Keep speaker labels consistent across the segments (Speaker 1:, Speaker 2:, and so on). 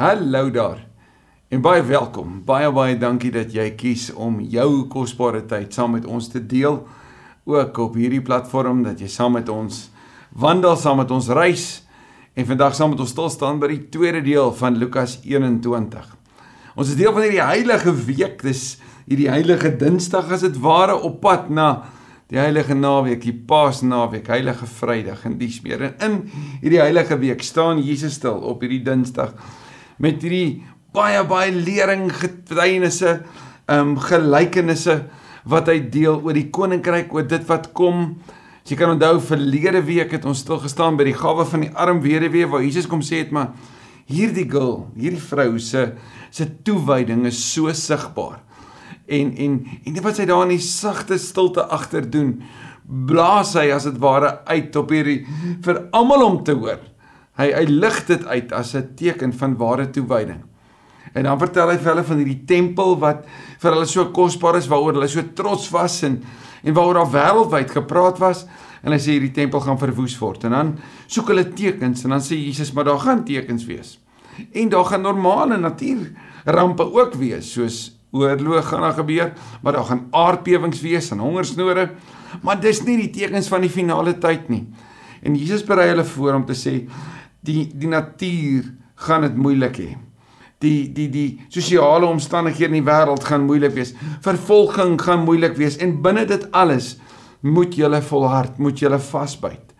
Speaker 1: Hallo daar. En baie welkom. Baie baie dankie dat jy kies om jou kosbare tyd saam met ons te deel ook op hierdie platform dat jy saam met ons wandel, saam met ons reis en vandag saam met ons stil staan by die tweede deel van Lukas 21. Ons is deel van hierdie heilige week. Dis hierdie heilige Dinsdag as dit ware op pad na die heilige naweek, die Paasnaweek, heilige Vrydag en dies meer. En in hierdie heilige week staan Jesus stil op hierdie Dinsdag met hierdie baie baie lering getuienisse, ehm um, gelykenisse wat hy deel oor die koninkryk, oor dit wat kom. As jy kan onthou verlede week het ons stil gestaan by die gawe van die arm weduwee waar Jesus kom sê het maar hierdie girl, hierdie vrou se se toewyding is so sigbaar en en en dit wat sy daar in die sagte stilte agter doen blaas hy as dit ware uit op hierdie vir almal om te hoor hy hy lig dit uit as 'n teken van ware toewyding en dan vertel hy vir hulle van hierdie tempel wat vir hulle so kosbaar is waaroor hulle so trots was en en waaroor daar wêreldwyd gepraat was en hy sê hierdie tempel gaan verwoes word en dan soek hulle tekens en dan sê Jesus maar daar gaan tekens wees en daar gaan normale natuur rampe ook wees soos oorlog gaan daar gebeur, maar daar gaan aardbewings wees en hongersnode. Maar dis nie die tekens van die finale tyd nie. En Jesus berei hulle voor om te sê die die natuur gaan dit moeilik hê. Die die die sosiale omstandighede in die wêreld gaan moeilik wees. Vervolging gaan moeilik wees en binne dit alles moet julle volhard, moet julle vasbyt.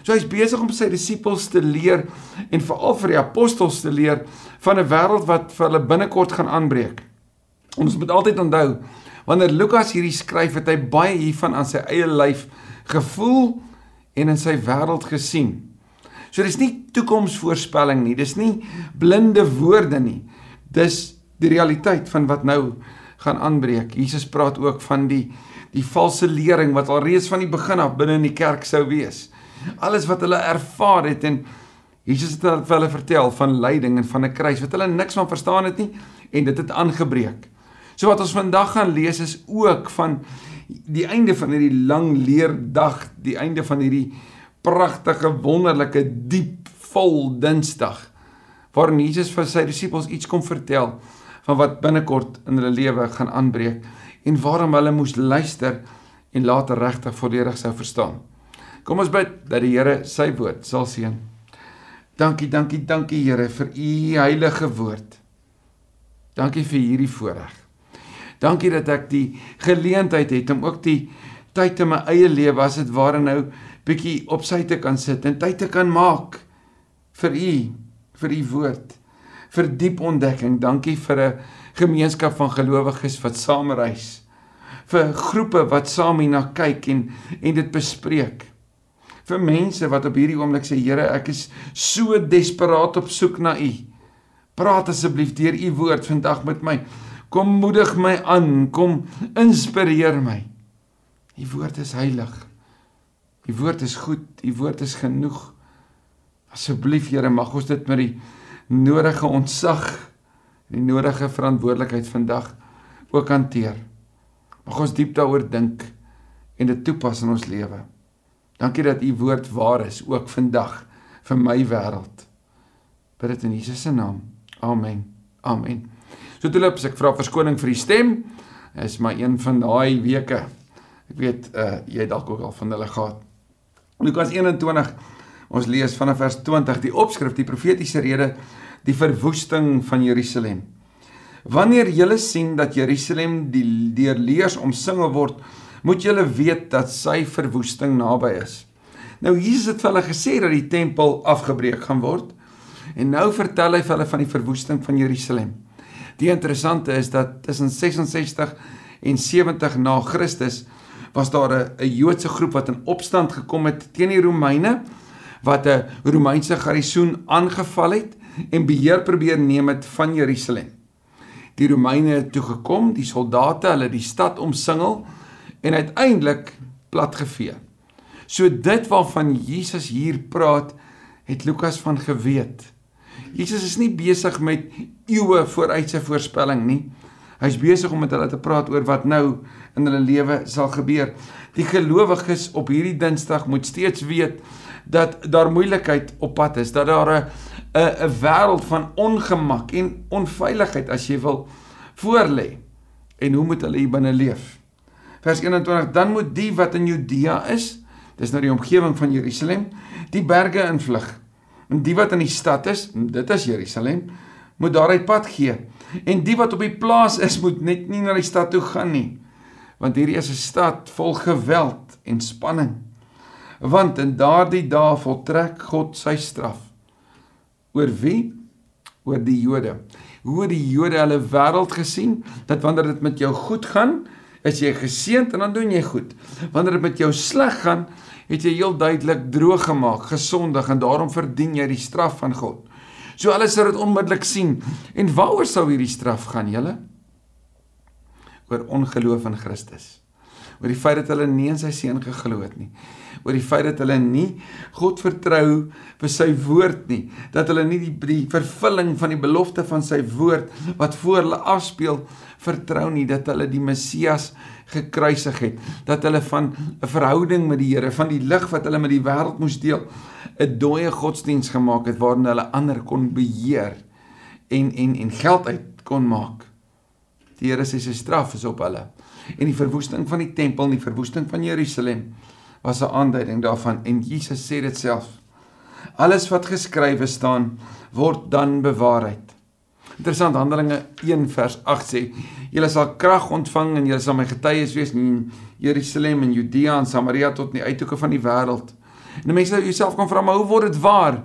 Speaker 1: So hy's besig om sy disippels te leer en veral vir die apostels te leer van 'n wêreld wat vir hulle binnekort gaan aanbreek. Ons moet altyd onthou wanneer Lukas hierdie skryf het hy baie hiervan aan sy eie lyf gevoel en in sy wêreld gesien. So dis nie toekomsvoorspelling nie, dis nie blinde woorde nie. Dis die realiteit van wat nou gaan aanbreek. Jesus praat ook van die die valse lering wat alreeds van die begin af binne in die kerk sou wees. Alles wat hulle ervaar het en Jesus het vir hulle vertel van lyding en van 'n kruis wat hulle niks van verstaan het nie en dit het aangebreek. So wat ons vandag gaan lees is ook van die einde van hierdie lang leerdag, die einde van hierdie pragtige wonderlike diep vol Dinsdag waarin Jesus vir sy disippels iets kom vertel van wat binnekort in hulle lewe gaan aanbreek en waarom hulle moes luister en later regtig volledig sou verstaan. Kom ons bid dat die Here sy woord sal seën. Dankie, dankie, dankie Here vir u heilige woord. Dankie vir hierdie voorreg. Dankie dat ek die geleentheid het om ook die tyd in my eie lewe as dit ware nou bietjie op sy te kan sit en tyd te kan maak vir u vir u woord vir diep ontdekking. Dankie vir 'n gemeenskap van gelowiges wat saam reis. vir groepe wat saam hierna kyk en en dit bespreek. vir mense wat op hierdie oomblik sê Here, ek is so desperaat op soek na u. Praat asseblief deur u woord vandag met my. Kom moedig my aan, kom inspireer my. U woord is heilig. U woord is goed, u woord is genoeg. Asseblief Here, mag ons dit met die nodige ontzag en die nodige verantwoordelikheid vandag ook hanteer. Mag ons diep daaroor dink en dit toepas in ons lewe. Dankie dat u woord waar is ook vandag vir my wêreld. Bid dit in Jesus se naam. Amen. Amen. So toe loop ek vra verskoning vir die stem. Is maar een van daai weke. Ek weet uh jy dalk ook al van hulle gehad. Lukas 21 ons lees vanaf vers 20 die opskrif die profetiese rede die verwoesting van Jerusalem. Wanneer julle sien dat Jerusalem die deur leers omsingel word, moet julle weet dat sy verwoesting naby is. Nou Jesus het vir hulle gesê dat die tempel afgebreek gaan word en nou vertel hy vir hulle van die verwoesting van Jerusalem. Die interessante is dat tussen 66 en 70 na Christus was daar 'n Joodse groep wat in opstand gekom het teen die Romeine wat 'n Romeinse garnisoen aangeval het en beheer probeer neem het van Jerusalem. Die Romeine het toe gekom, die soldate, hulle die stad omsingel en uiteindelik platgevee. So dit waarvan Jesus hier praat, het Lukas van geweet. Jesus is nie besig met eeue vooruit sy voorspelling nie. Hy's besig om met hulle te praat oor wat nou in hulle lewe sal gebeur. Die gelowiges op hierdie Dinsdag moet steeds weet dat daar moeilikheid op pad is, dat daar 'n 'n 'n wêreld van ongemak en onveiligheid as jy wil voorlê. En hoe moet hulle hier binne leef? Vers 21 dan moet die wat in Judea is, dis nou die omgewing van Jerusalem, die berge invlug. En die wat in die stad is, dit is Jerusalem, moet daaruit pad gee. En die wat op die plaas is, moet net nie na die stad toe gaan nie. Want hierdie is 'n stad vol geweld en spanning. Want in daardie dae voltrek God sy straf. Oor wie? Oor die Jode. Hoe die Jode hulle wêreld gesien dat wanneer dit met jou goed gaan, is jy geseënd en dan doen jy goed. Wanneer dit met jou sleg gaan, het jy heel duidelik droog gemaak, gesondig en daarom verdien jy die straf van God. So hulle sou dit onmiddellik sien. En waaroor sou hierdie straf gaan, julle? Oor ongeloof in Christus. Oor die feit dat hulle nie in sy seun geglo het nie. Oor die feit dat hulle nie God vertrou vir sy woord nie, dat hulle nie die, die vervulling van die belofte van sy woord wat voor hulle afspeel vertrou nie dat hulle die Messias gekruisig het, dat hulle van 'n verhouding met die Here, van die lig wat hulle met die wêreld moes deel, 'n dooie godsdiens gemaak het waarin hulle ander kon beheer en en en geld uit kon maak. Die Here sê sy straf is op hulle. En die verwoesting van die tempel en die verwoesting van Jerusalem was 'n aanduiding daarvan en Jesus sê dit self. Alles wat geskrywe staan word dan bewaarheid. Interessant Handelinge 1 vers 8 sê: "Julle sal krag ontvang en julle sal my getuies wees in Jerusalem en Judea en Samaria tot in die uithoeke van die wêreld." En mense sou jouself kan vra, "Maar hoe word dit waar?"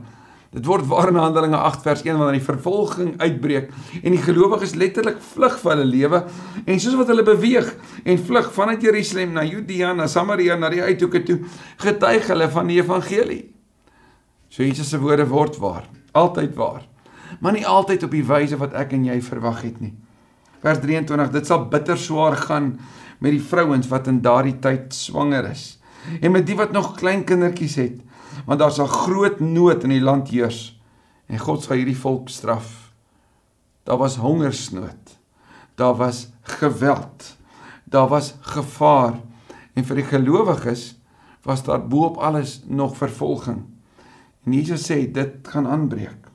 Speaker 1: Dit word waar in Handelinge 8 vers 1 wanneer die vervolging uitbreek en die gelowiges letterlik vlug vir hulle lewe en soos wat hulle beweeg en vlug vanuit Jerusalem na Judea na Samaria na die uithoeke toe getuig hulle van die evangelie. So Jesus se woorde word waar, altyd waar maar nie altyd op die wyse wat ek en jy verwag het nie. Vers 23: Dit sal bitter swaar gaan met die vrouens wat in daardie tyd swanger is en met die wat nog klein kindertjies het, want daar sal groot nood in die land heers en God sal hierdie volk straf. Daar was hongersnood. Daar was geweld. Daar was gevaar en vir die gelowiges was daar bo-op alles nog vervolging. En Jesus sê dit gaan aanbreek.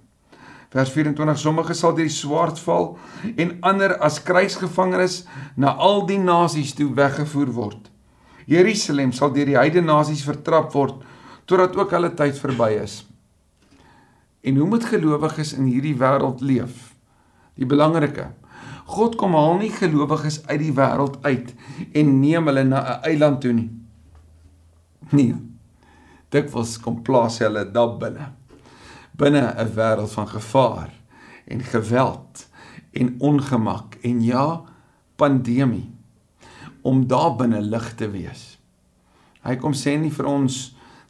Speaker 1: Vers 24: Sommige sal deur die swaard val en ander as kruisgevangenes na al die nasies toe weggevoer word. Jerusalem sal deur die heidene nasies vertrap word totdat ook hulle tyd verby is. En hoe moet gelowiges in hierdie wêreld leef? Die belangrike God kom haal nie gelowiges uit die wêreld uit en neem hulle na 'n eiland toe nie. Nee. Dikwels kom plaas hulle daar binne binne 'n wêreld van gevaar en geweld en ongemak en ja, pandemie om daar binne lig te wees. Hy kom sê nie vir ons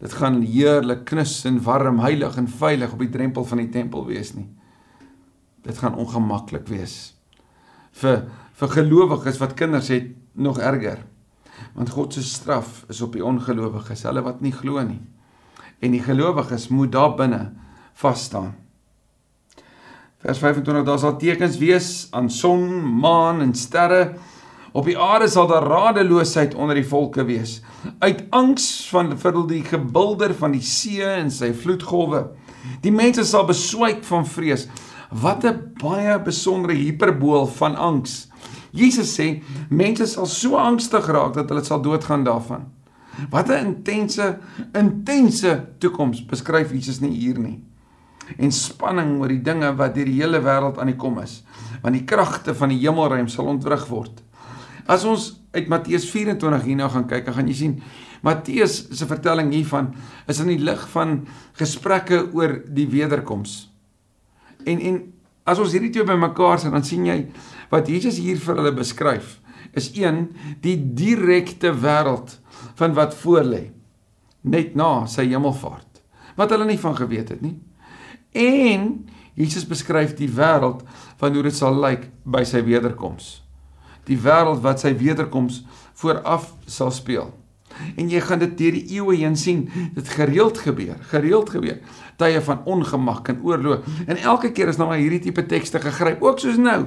Speaker 1: dit gaan heerlik knus en warm, heilig en veilig op die drempel van die tempel wees nie. Dit gaan ongemaklik wees. Vir vir gelowiges wat kinders het nog erger. Want God se straf is op die ongelowiges, hulle wat nie glo nie. En die gelowiges moet daar binne vas staan. Vers 25 daar sal tekens wees aan son, maan en sterre. Op die aarde sal daar radeloosheid onder die volke wees. Uit angs van vir die gebulder van die see en sy vloedgolwe. Die mense sal beswyk van vrees. Wat 'n baie besondere hiperbool van angs. Jesus sê mense sal so angstig raak dat hulle sal doodgaan daarvan. Wat 'n intense intense toekoms beskryf Jesus nie hier nie en spanning oor die dinge wat deur die hele wêreld aan die kom is, want die kragte van die hemelruim sal ontwrig word. As ons uit Matteus 24 hierna gaan kyk, dan gaan jy sien Matteus se vertelling hiervan is in die lig van gesprekke oor die wederkoms. En en as ons hierdie twee bymekaar sit, dan sien jy wat Jesus hier vir hulle beskryf is een die direkte wêreld van wat voorlê net na sy hemelvaart wat hulle nie van geweet het nie En Jesus beskryf die wêreld van hoe dit sal lyk by sy wederkoms. Die wêreld wat sy wederkoms vooraf sal speel. En jy gaan dit deur die eeue heen sien, dit gereeld gebeur, gereeld gebeur. Tye van ongemak en oorlog. En elke keer is nou maar hierdie tipe tekste gegryp, ook soos nou.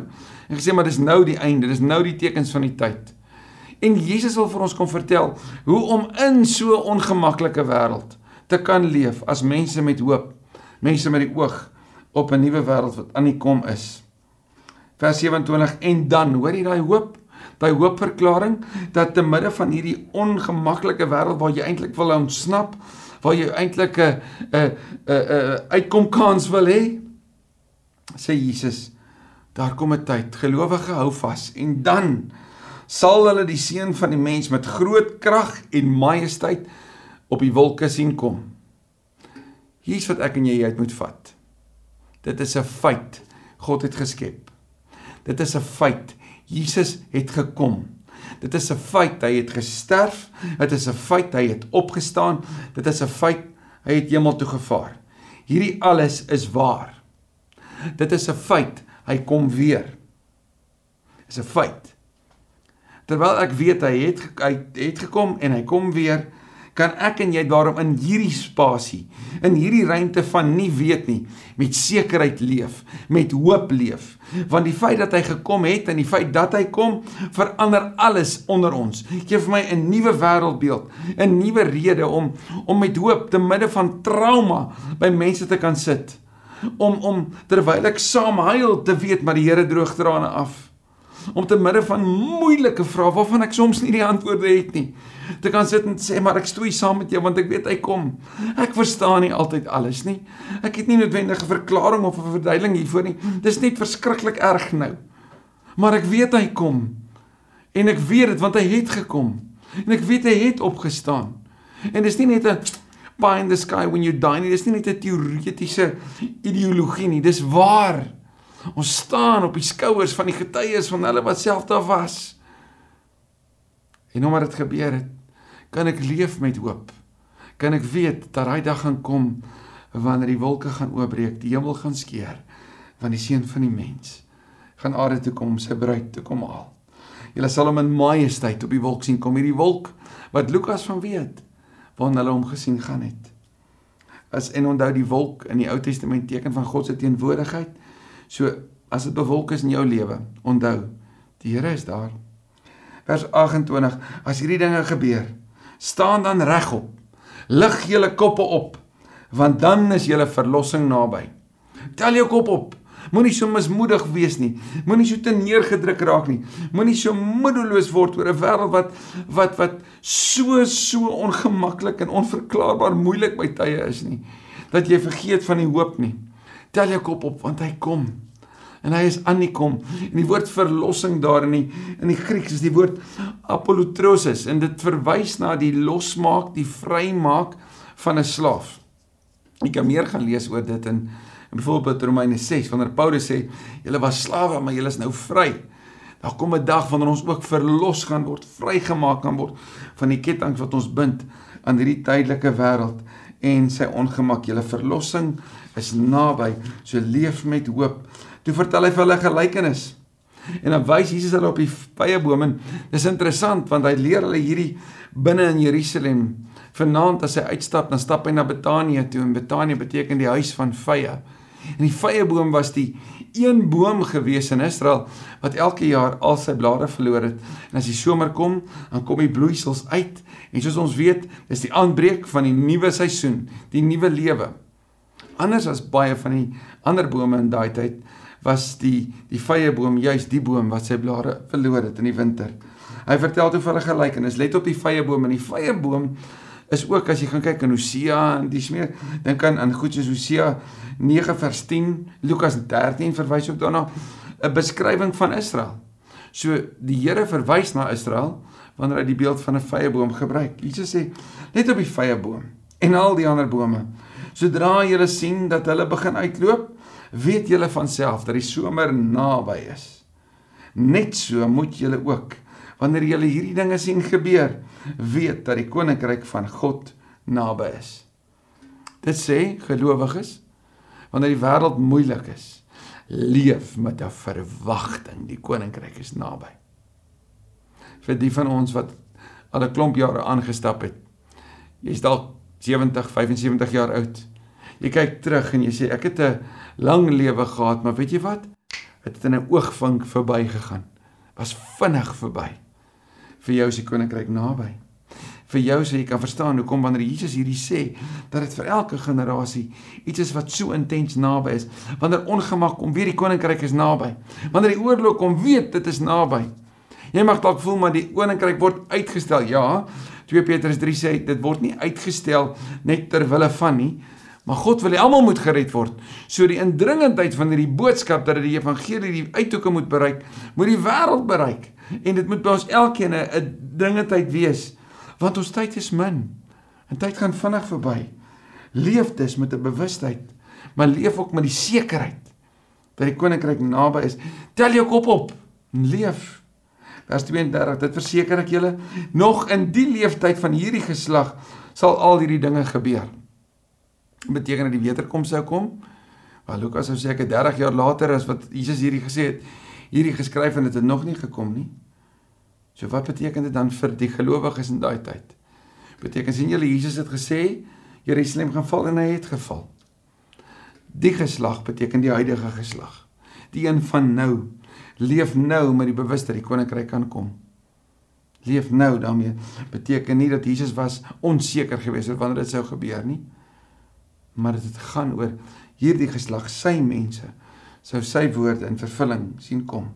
Speaker 1: En gesê maar dis nou die einde, dis nou die tekens van die tyd. En Jesus wil vir ons kom vertel hoe om in so 'n ongemaklike wêreld te kan leef as mense met hoop mense met die oog op 'n nuwe wêreld wat aan die kom is. Vers 27 en dan, hoor jy daai hoop? Daai hoopverklaring dat te midde van hierdie ongemaklike wêreld waar jy eintlik wil ontsnap, waar jy eintlik 'n 'n 'n uitkom kans wil hê, sê Jesus, daar kom 'n tyd, gelowige hou vas en dan sal hulle die seun van die mens met groot krag en majesteit op die wolke sien kom. Hier's wat ek en jy uit moet vat. Dit is 'n feit. God het geskep. Dit is 'n feit. Jesus het gekom. Dit is 'n feit hy het gesterf. Dit is 'n feit hy het opgestaan. Dit is 'n feit hy het hemel toe gevaar. Hierdie alles is waar. Dit is 'n feit hy kom weer. Dis 'n feit. Terwyl ek weet hy het hy het gekom en hy kom weer, kan ek en jy daarom in hierdie spasie, in hierdie ruimte van nie weet nie, met sekerheid leef, met hoop leef. Want die feit dat hy gekom het en die feit dat hy kom, verander alles onder ons. Gee vir my 'n nuwe wêreldbeeld, 'n nuwe rede om om met hoop te midde van trauma by mense te kan sit om om terwyl ek saam huil te weet maar die Here droog trane af. Om te midde van moeilike vrae waarvan ek soms nie die antwoorde het nie, te kan sit en sê maar ek stoei saam met jou want ek weet hy kom. Ek verstaan nie altyd alles nie. Ek het nie noodwendige verklaring of 'n verduideliking hiervoor nie. Dis net verskriklik erg nou. Maar ek weet hy kom. En ek weet dit want hy het gekom. En ek weet hy het opgestaan. En dis nie net 'n pie in the sky when you die nie. Dis nie net 'n teoretiese ideologie nie. Dis waar. Ons staan op die skouers van die getuies van hulle wat self daar was. En omdat dit gebeur het, kan ek leef met hoop. Kan ek weet dat daai dag gaan kom wanneer die wolke gaan oopbreek, die hemel gaan skeur, van die seun van die mens gaan aarde toe kom, sy bruid toe kom haal. Julle sal hom in majesteit op die wolk sien kom, hierdie wolk wat Lukas van weet waarna hulle hom gesien gaan het. As en onthou die wolk in die Ou Testament teken van God se teenwoordigheid. So as dit bewolk is in jou lewe, onthou, die Here is daar. Vers 28: As hierdie dinge gebeur, staan dan regop. Lig julle koppe op, want dan is julle verlossing naby. Tel jou kop op. Moenie so mismoedig wees nie. Moenie so te neergedruk raak nie. Moenie so moedeloos word oor 'n wêreld wat wat wat so so ongemaklik en onverklaarbaar moeilik by tye is nie. Dat jy vergeet van die hoop nie. Tel jou kop op want hy kom. En hy is aan die kom. En die woord verlossing daar in die in die Grieks is die woord apolutrosis en dit verwys na die losmaak, die vrymaak van 'n slaaf. Jy kan meer gaan lees oor dit in En byvoorbeeld Romeine 6 wanneer Paulus sê julle was slawe maar julle is nou vry. Daar kom 'n dag wanneer ons ook verlos gaan word, vrygemaak kan word van die kettinge wat ons bind aan hierdie tydelike wêreld en sy ongemak. Julle verlossing is naby. So leef met hoop. Toe vertel hy vir hulle gelykenis. En dan wys Jesus hulle op die vyeboom en dis interessant want hy leer hulle hierdie binne in Jerusalem. Vanaand as hy uitstap, dan stap hy na Betanië toe en Betanië beteken die huis van vye. En die vyeboom was die een boom gewees in Israel wat elke jaar al sy blare verloor het. En as die somer kom, dan kom die bloeisels uit. En soos ons weet, is die aanbreek van die nuwe seisoen, die nuwe lewe. Anders as baie van die ander bome in daai tyd was die die vyeboom juis die boom wat sy blare verloor het in die winter. Hy vertel toe vir 'n gelykenis. Let op die vyeboom en die vyeboom is ook as jy gaan kyk in Hosea en dis meer dink aan aan goed soos Hosea 9 vers 10, Lukas 13 verwys ook daarna 'n beskrywing van Israel. So die Here verwys na Israel wanneer hy die beeld van 'n vyeboom gebruik. Jesus sê net op die vyeboom en al die ander bome. Sodra julle sien dat hulle begin uitloop, weet julle van self dat die somer naby is. Net so moet julle ook wanneer julle hierdie dinge sien gebeur, weet dat die koninkryk van God naby is. Dit sê gelowiges wanneer die wêreld moeilik is, leef met 'n verwagting, die koninkryk is naby. Vir die van ons wat al 'n klomp jare aangestap het. Jy's dalk 70, 75 jaar oud. Jy kyk terug en jy sê ek het 'n lang lewe gehad, maar weet jy wat? Dit het in 'n oogvink verbygegaan. Was vinnig verby. Vir jou is die koninkryk naby vir jou so jy kan verstaan hoekom wanneer Jesus hierdie sê dat dit vir elke generasie iets is wat so intens naby is. Wanneer ongemak kom, weet die koninkryk is naby. Wanneer die oorlog kom, weet dit is naby. Jy mag dalk voel maar die koninkryk word uitgestel. Ja, 2 Petrus 3 sê dit word nie uitgestel net ter wille van nie, maar God wil hê almal moet gered word. So die indringendheid van hierdie boodskap dat dit die evangelie die uithoeke moet bereik, moet die wêreld bereik en dit moet by ons elkeen 'n dringendheid wees want ons tyd is min. En tyd gaan vinnig verby. Leef dus met 'n bewustheid, maar leef ook met die sekerheid dat die koninkryk naby is. Tel jou kop op en leef. Vers 32, dit verseker ek julle, nog in die leeftyd van hierdie geslag sal al hierdie dinge gebeur. Beteken dat die wederkoms sou kom. Maar Lukas sou sê ek 30 jaar later as wat Jesus hierdie gesê het, hierdie geskryf en dit het nog nie gekom nie. So wat beteken dit dan vir die gelowiges in daai tyd? Beteken sien julle Jesus het gesê Jerusalem gaan val en hy het geval. Die geslag beteken die huidige geslag. Die een van nou leef nou met die bewustheid die koninkryk kan kom. Leef nou daarmee beteken nie dat Jesus was onseker geweest oor wanneer dit sou gebeur nie. Maar dit gaan oor hierdie geslag, sy mense sou sy woorde in vervulling sien kom.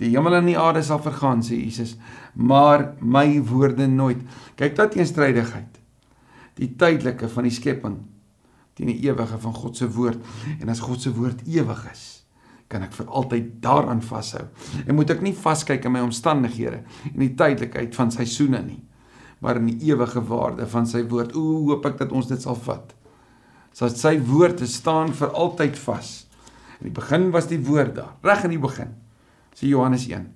Speaker 1: Die hemel en die aarde sal vergaan, sê Jesus, maar my woorde nooit. Kyk dat teenstrydigheid. Die tydelike van die skepping teen die ewige van God se woord. En as God se woord ewig is, kan ek vir altyd daaraan vashou. En moet ek nie vaskyk in my omstandighede en die tydelikheid van seisoene nie, maar in die ewige waarde van sy woord. O, hoop ek dat ons dit sal vat. Sodat sy woord te staan vir altyd vas. In die begin was die woord daar, reg in die begin sê Johannes 1.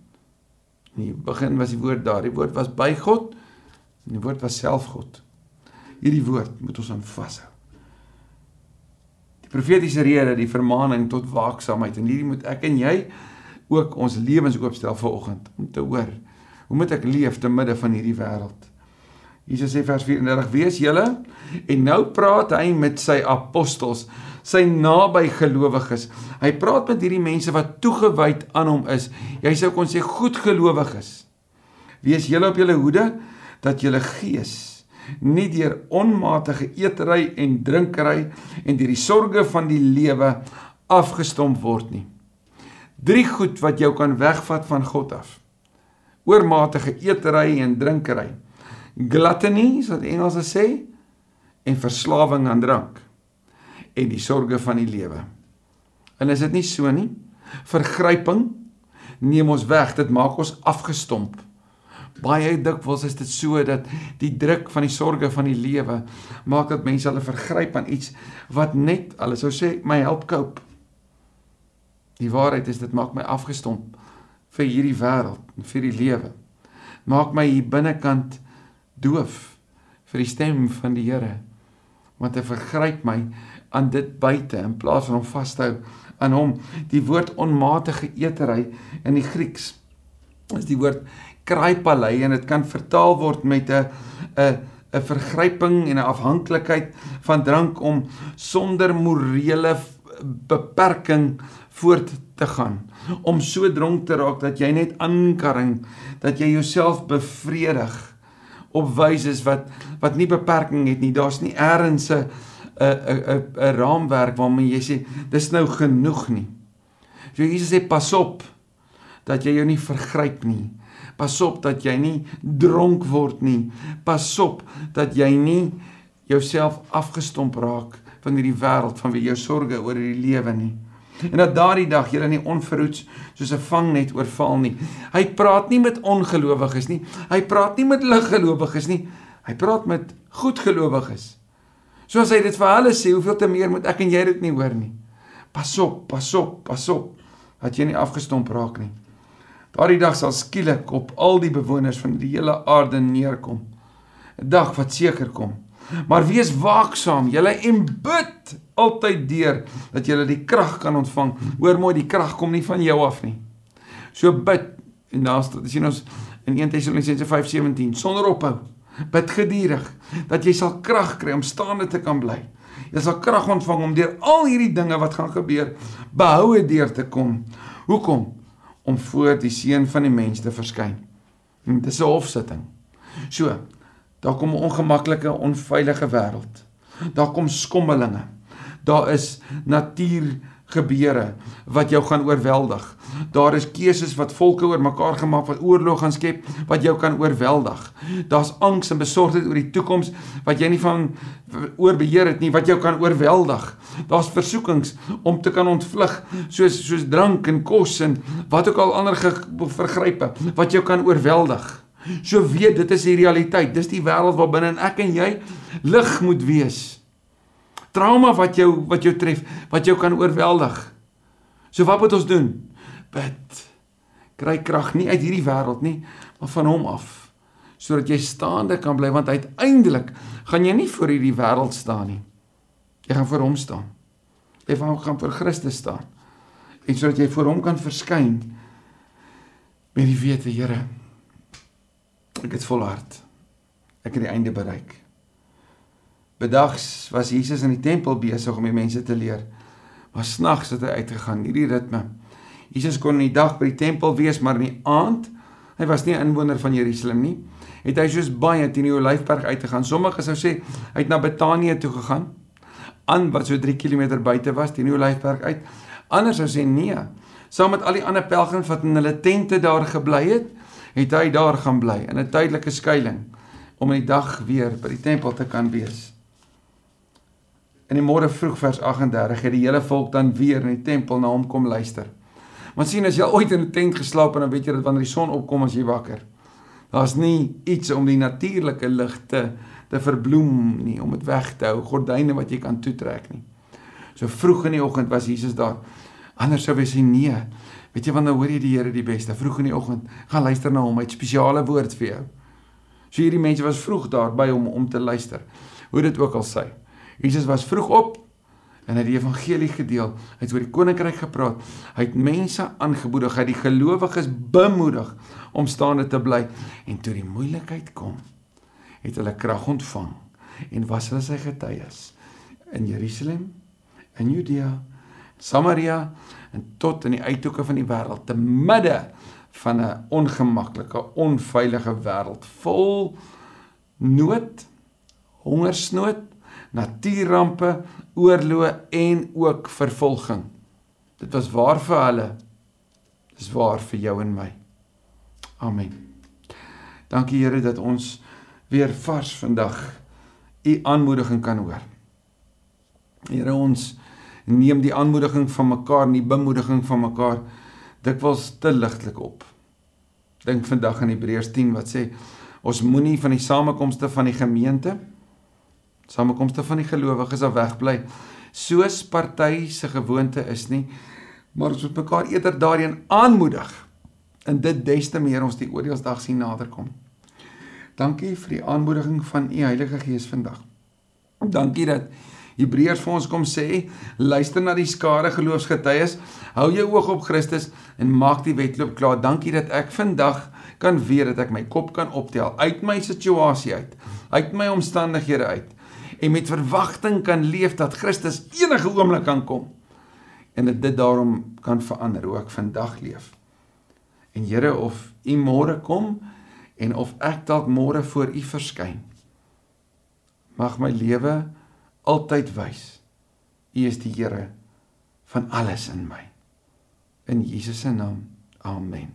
Speaker 1: In die begin was die woord daar, die woord was by God en die woord was self God. Hierdie woord moet ons aan vashou. Die profetiese rede, die vermaaning tot waaksaamheid en hierdie moet ek en jy ook ons lewens oopstel vir oggend om te hoor. Hoe moet ek leef te midde van hierdie wêreld? Jesus sê vers 34: Wees julle en nou praat hy met sy apostels sy naby gelowiges. Hy praat met hierdie mense wat toegewyd aan hom is. Jy sou kon sê goedgelowiges. Wees julle op julle hoede dat julle gees nie deur onmatige eetery en drinkery en deur die sorges van die lewe afgestomp word nie. Drie goed wat jou kan wegvat van God af. Oormatige eetery en drinkery. Gluttony, soos die Engelse sê, en verslawing aan drank en die sorges van die lewe. En is dit nie so nie? Vergryping neem ons weg, dit maak ons afgestomp. Baie dikwels is dit so dat die druk van die sorges van die lewe maak dat mense hulle vergryp aan iets wat net, hulle sou sê, my help cope. Die waarheid is dit maak my afgestomp vir hierdie wêreld en vir die lewe. Maak my hier binnekant doof vir die stem van die Here. Want hy vergryp my aan dit buite in plaas van om vas te hou aan hom. Die woord onmatige eetery in die Grieks is die woord kraipalei en dit kan vertaal word met 'n 'n 'n vergryping en 'n afhanklikheid van drank om sonder morele beperking voort te gaan om so dronk te raak dat jy net aankarring dat jy jouself bevredig op wyse wat wat nie beperking het nie daar's nie eers 'n 'n 'n 'n raamwerk waarmee jy sê dis nou genoeg nie. So Jesus sê pas op dat jy jou nie vergryp nie. Pas op dat jy nie dronk word nie. Pas op dat jy nie jouself afgestomp raak van hierdie wêreld van wie jou sorges oor hierdie lewe nie. En dat daardie dag jy nie onverhoets soos 'n vangnet oorval nie. Hy praat nie met ongelowiges nie. Hy praat nie met liggelowiges nie. Hy praat met goedgelowiges. Soos hy dit vir hulle sê, hoeveel te meer moet ek en jy dit nie hoor nie. Pas op, pas op, pas op dat jy nie afgestomp raak nie. Daardie dag sal skielik op al die bewoners van die hele aarde neerkom. 'n Dag wat seker kom. Maar wees waaksaam, julle en bid altyd deur dat julle die krag kan ontvang. Hoor mooi, die krag kom nie van jou af nie. So bid en daar's dit sien ons in 1 Tessalonisense 5:17 sonder ophou. Bid geduldig dat jy sal krag kry om staande te kan bly. Jy sal krag ontvang om deur al hierdie dinge wat gaan gebeur behoue deur te kom. Hoekom? Om voor die seun van die mens te verskyn. Dit is 'n hofsitting. So, Daar kom 'n ongemaklike, onveilige wêreld. Daar kom skommelinge. Daar is natuur gebeure wat jou gaan oorweldig. Daar is keuses wat volke oor mekaar gemaak wat oorlog gaan skep wat jou kan oorweldig. Daar's angs en besorgdheid oor die toekoms wat jy nie van oorbeheer het nie wat jou kan oorweldig. Daar's versoekings om te kan ontvlug soos soos drank en kos en wat ook al ander vergrype wat jou kan oorweldig. So weet dit is die realiteit. Dis die wêreld waarbinne ek en jy lig moet wees trauma wat jou wat jou tref, wat jou kan oorweldig. So wat moet ons doen? Bid. Kry krag nie uit hierdie wêreld nie, maar van hom af sodat jy staande kan bly want uiteindelik gaan jy nie voor hierdie wêreld staan nie. Jy gaan voor hom staan. Jy gaan voor Christus staan. En sodat jy voor hom kan verskyn met die wete, Here, ek het volhard. Ek het die einde bereik. Bedags was Jesus in die tempel besig om die mense te leer. Maar snags het hy uitgegaan, hierdie ritme. Jesus kon in die dag by die tempel wees, maar in die aand, hy was nie 'n inwoner van Jerusalem nie, het hy soos baie teen die Olyfberg uitgegaan. Sommige sou sê hy het na Betanië toe gegaan, aan wat so 3 km buite was teen die Olyfberg uit. Ander sou sê nee, saam met al die ander pelgrims wat in hulle tente daar gebly het, het hy daar gaan bly in 'n tydelike skuilings om in die dag weer by die tempel te kan wees. In die môre vroeg vers 38 het die hele volk dan weer in die tempel na hom kom luister. Want sien as jy ooit in 'n tent geslaap het, dan weet jy dat wanneer die son opkom as jy wakker. Daar's nie iets om die natuurlike lig te te verbloem nie, om dit weg te hou, gordyne wat jy kan toetrek nie. So vroeg in die oggend was Jesus daar. Anders sou wees hy nee. Weet jy wanneer hoor jy die Here die beste? Vroeg in die oggend. Gaan luister na hom, hy het spesiale woord vir jou. So hierdie mense was vroeg daar by hom om te luister. Hoe dit ook al sê. Jesus was vroeg op en hy het die evangelie gedeel. Hy het oor die koninkryk gepraat. Hy het mense aangemoedig, hy het die gelowiges bemoedig om staande te bly en toe die moeilikheid kom, het hulle krag ontvang en was hulle sy getuies in Jerusalem, in Judea, Samaria en tot in die uithoeke van die wêreld te midde van 'n ongemaklike, onveilige wêreld vol nood, hongersnood natuurrampe, oorloë en ook vervolging. Dit was waar vir hulle. Dis waar vir jou en my. Amen. Dankie Here dat ons weer vars vandag u aanmoediging kan hoor. Here ons neem die aanmoediging van mekaar, die bemoediging van mekaar dikwels te ligtelik op. Dink vandag aan Hebreërs 10 wat sê ons moenie van die samekomste van die gemeente samekomste van die gelowiges af wegbly soos party se gewoonte is nie maar ons moet mekaar eerder daarin aanmoedig en dit des te meer ons die oordeelsdag sien naderkom dankie vir die aanmoediging van u Heilige Gees vandag dankie dat Hebreërs vir ons kom sê luister na die skare geloofsgetuies hou jou oog op Christus en maak die wedloop klaar dankie dat ek vandag kan weet dat ek my kop kan optel uit my situasie uit uit my omstandighede uit en met verwagting kan leef dat Christus enige oomblik kan kom en dat dit daarom kan verander hoe ek vandag leef. En Here of U môre kom en of ek dalk môre voor U verskyn. Mag my lewe altyd wys U is die Here van alles in my. In Jesus se naam. Amen.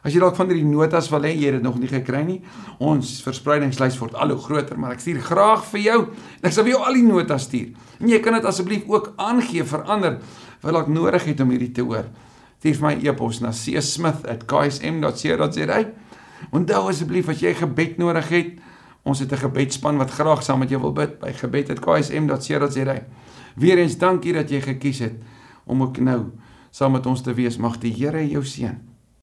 Speaker 1: As jy dalk van hierdie notas wil hê, jy het dit nog nie gekry nie. Ons verspreidingslys word al hoe groter, maar ek stuur graag vir jou. Ek sal vir jou al die notas stuur. En jy kan dit asseblief ook aangee vir ander wat dalk nodig het om hierdie te hoor. Stuur my e-pos na csmith@ksm.co.za. Onthou asseblief as jy gebed nodig het, ons het 'n gebedsspan wat graag saam met jou wil bid by gebed@ksm.co.za. Weereens dankie dat jy gekies het om ook nou saam met ons te wees. Mag die Here jou seën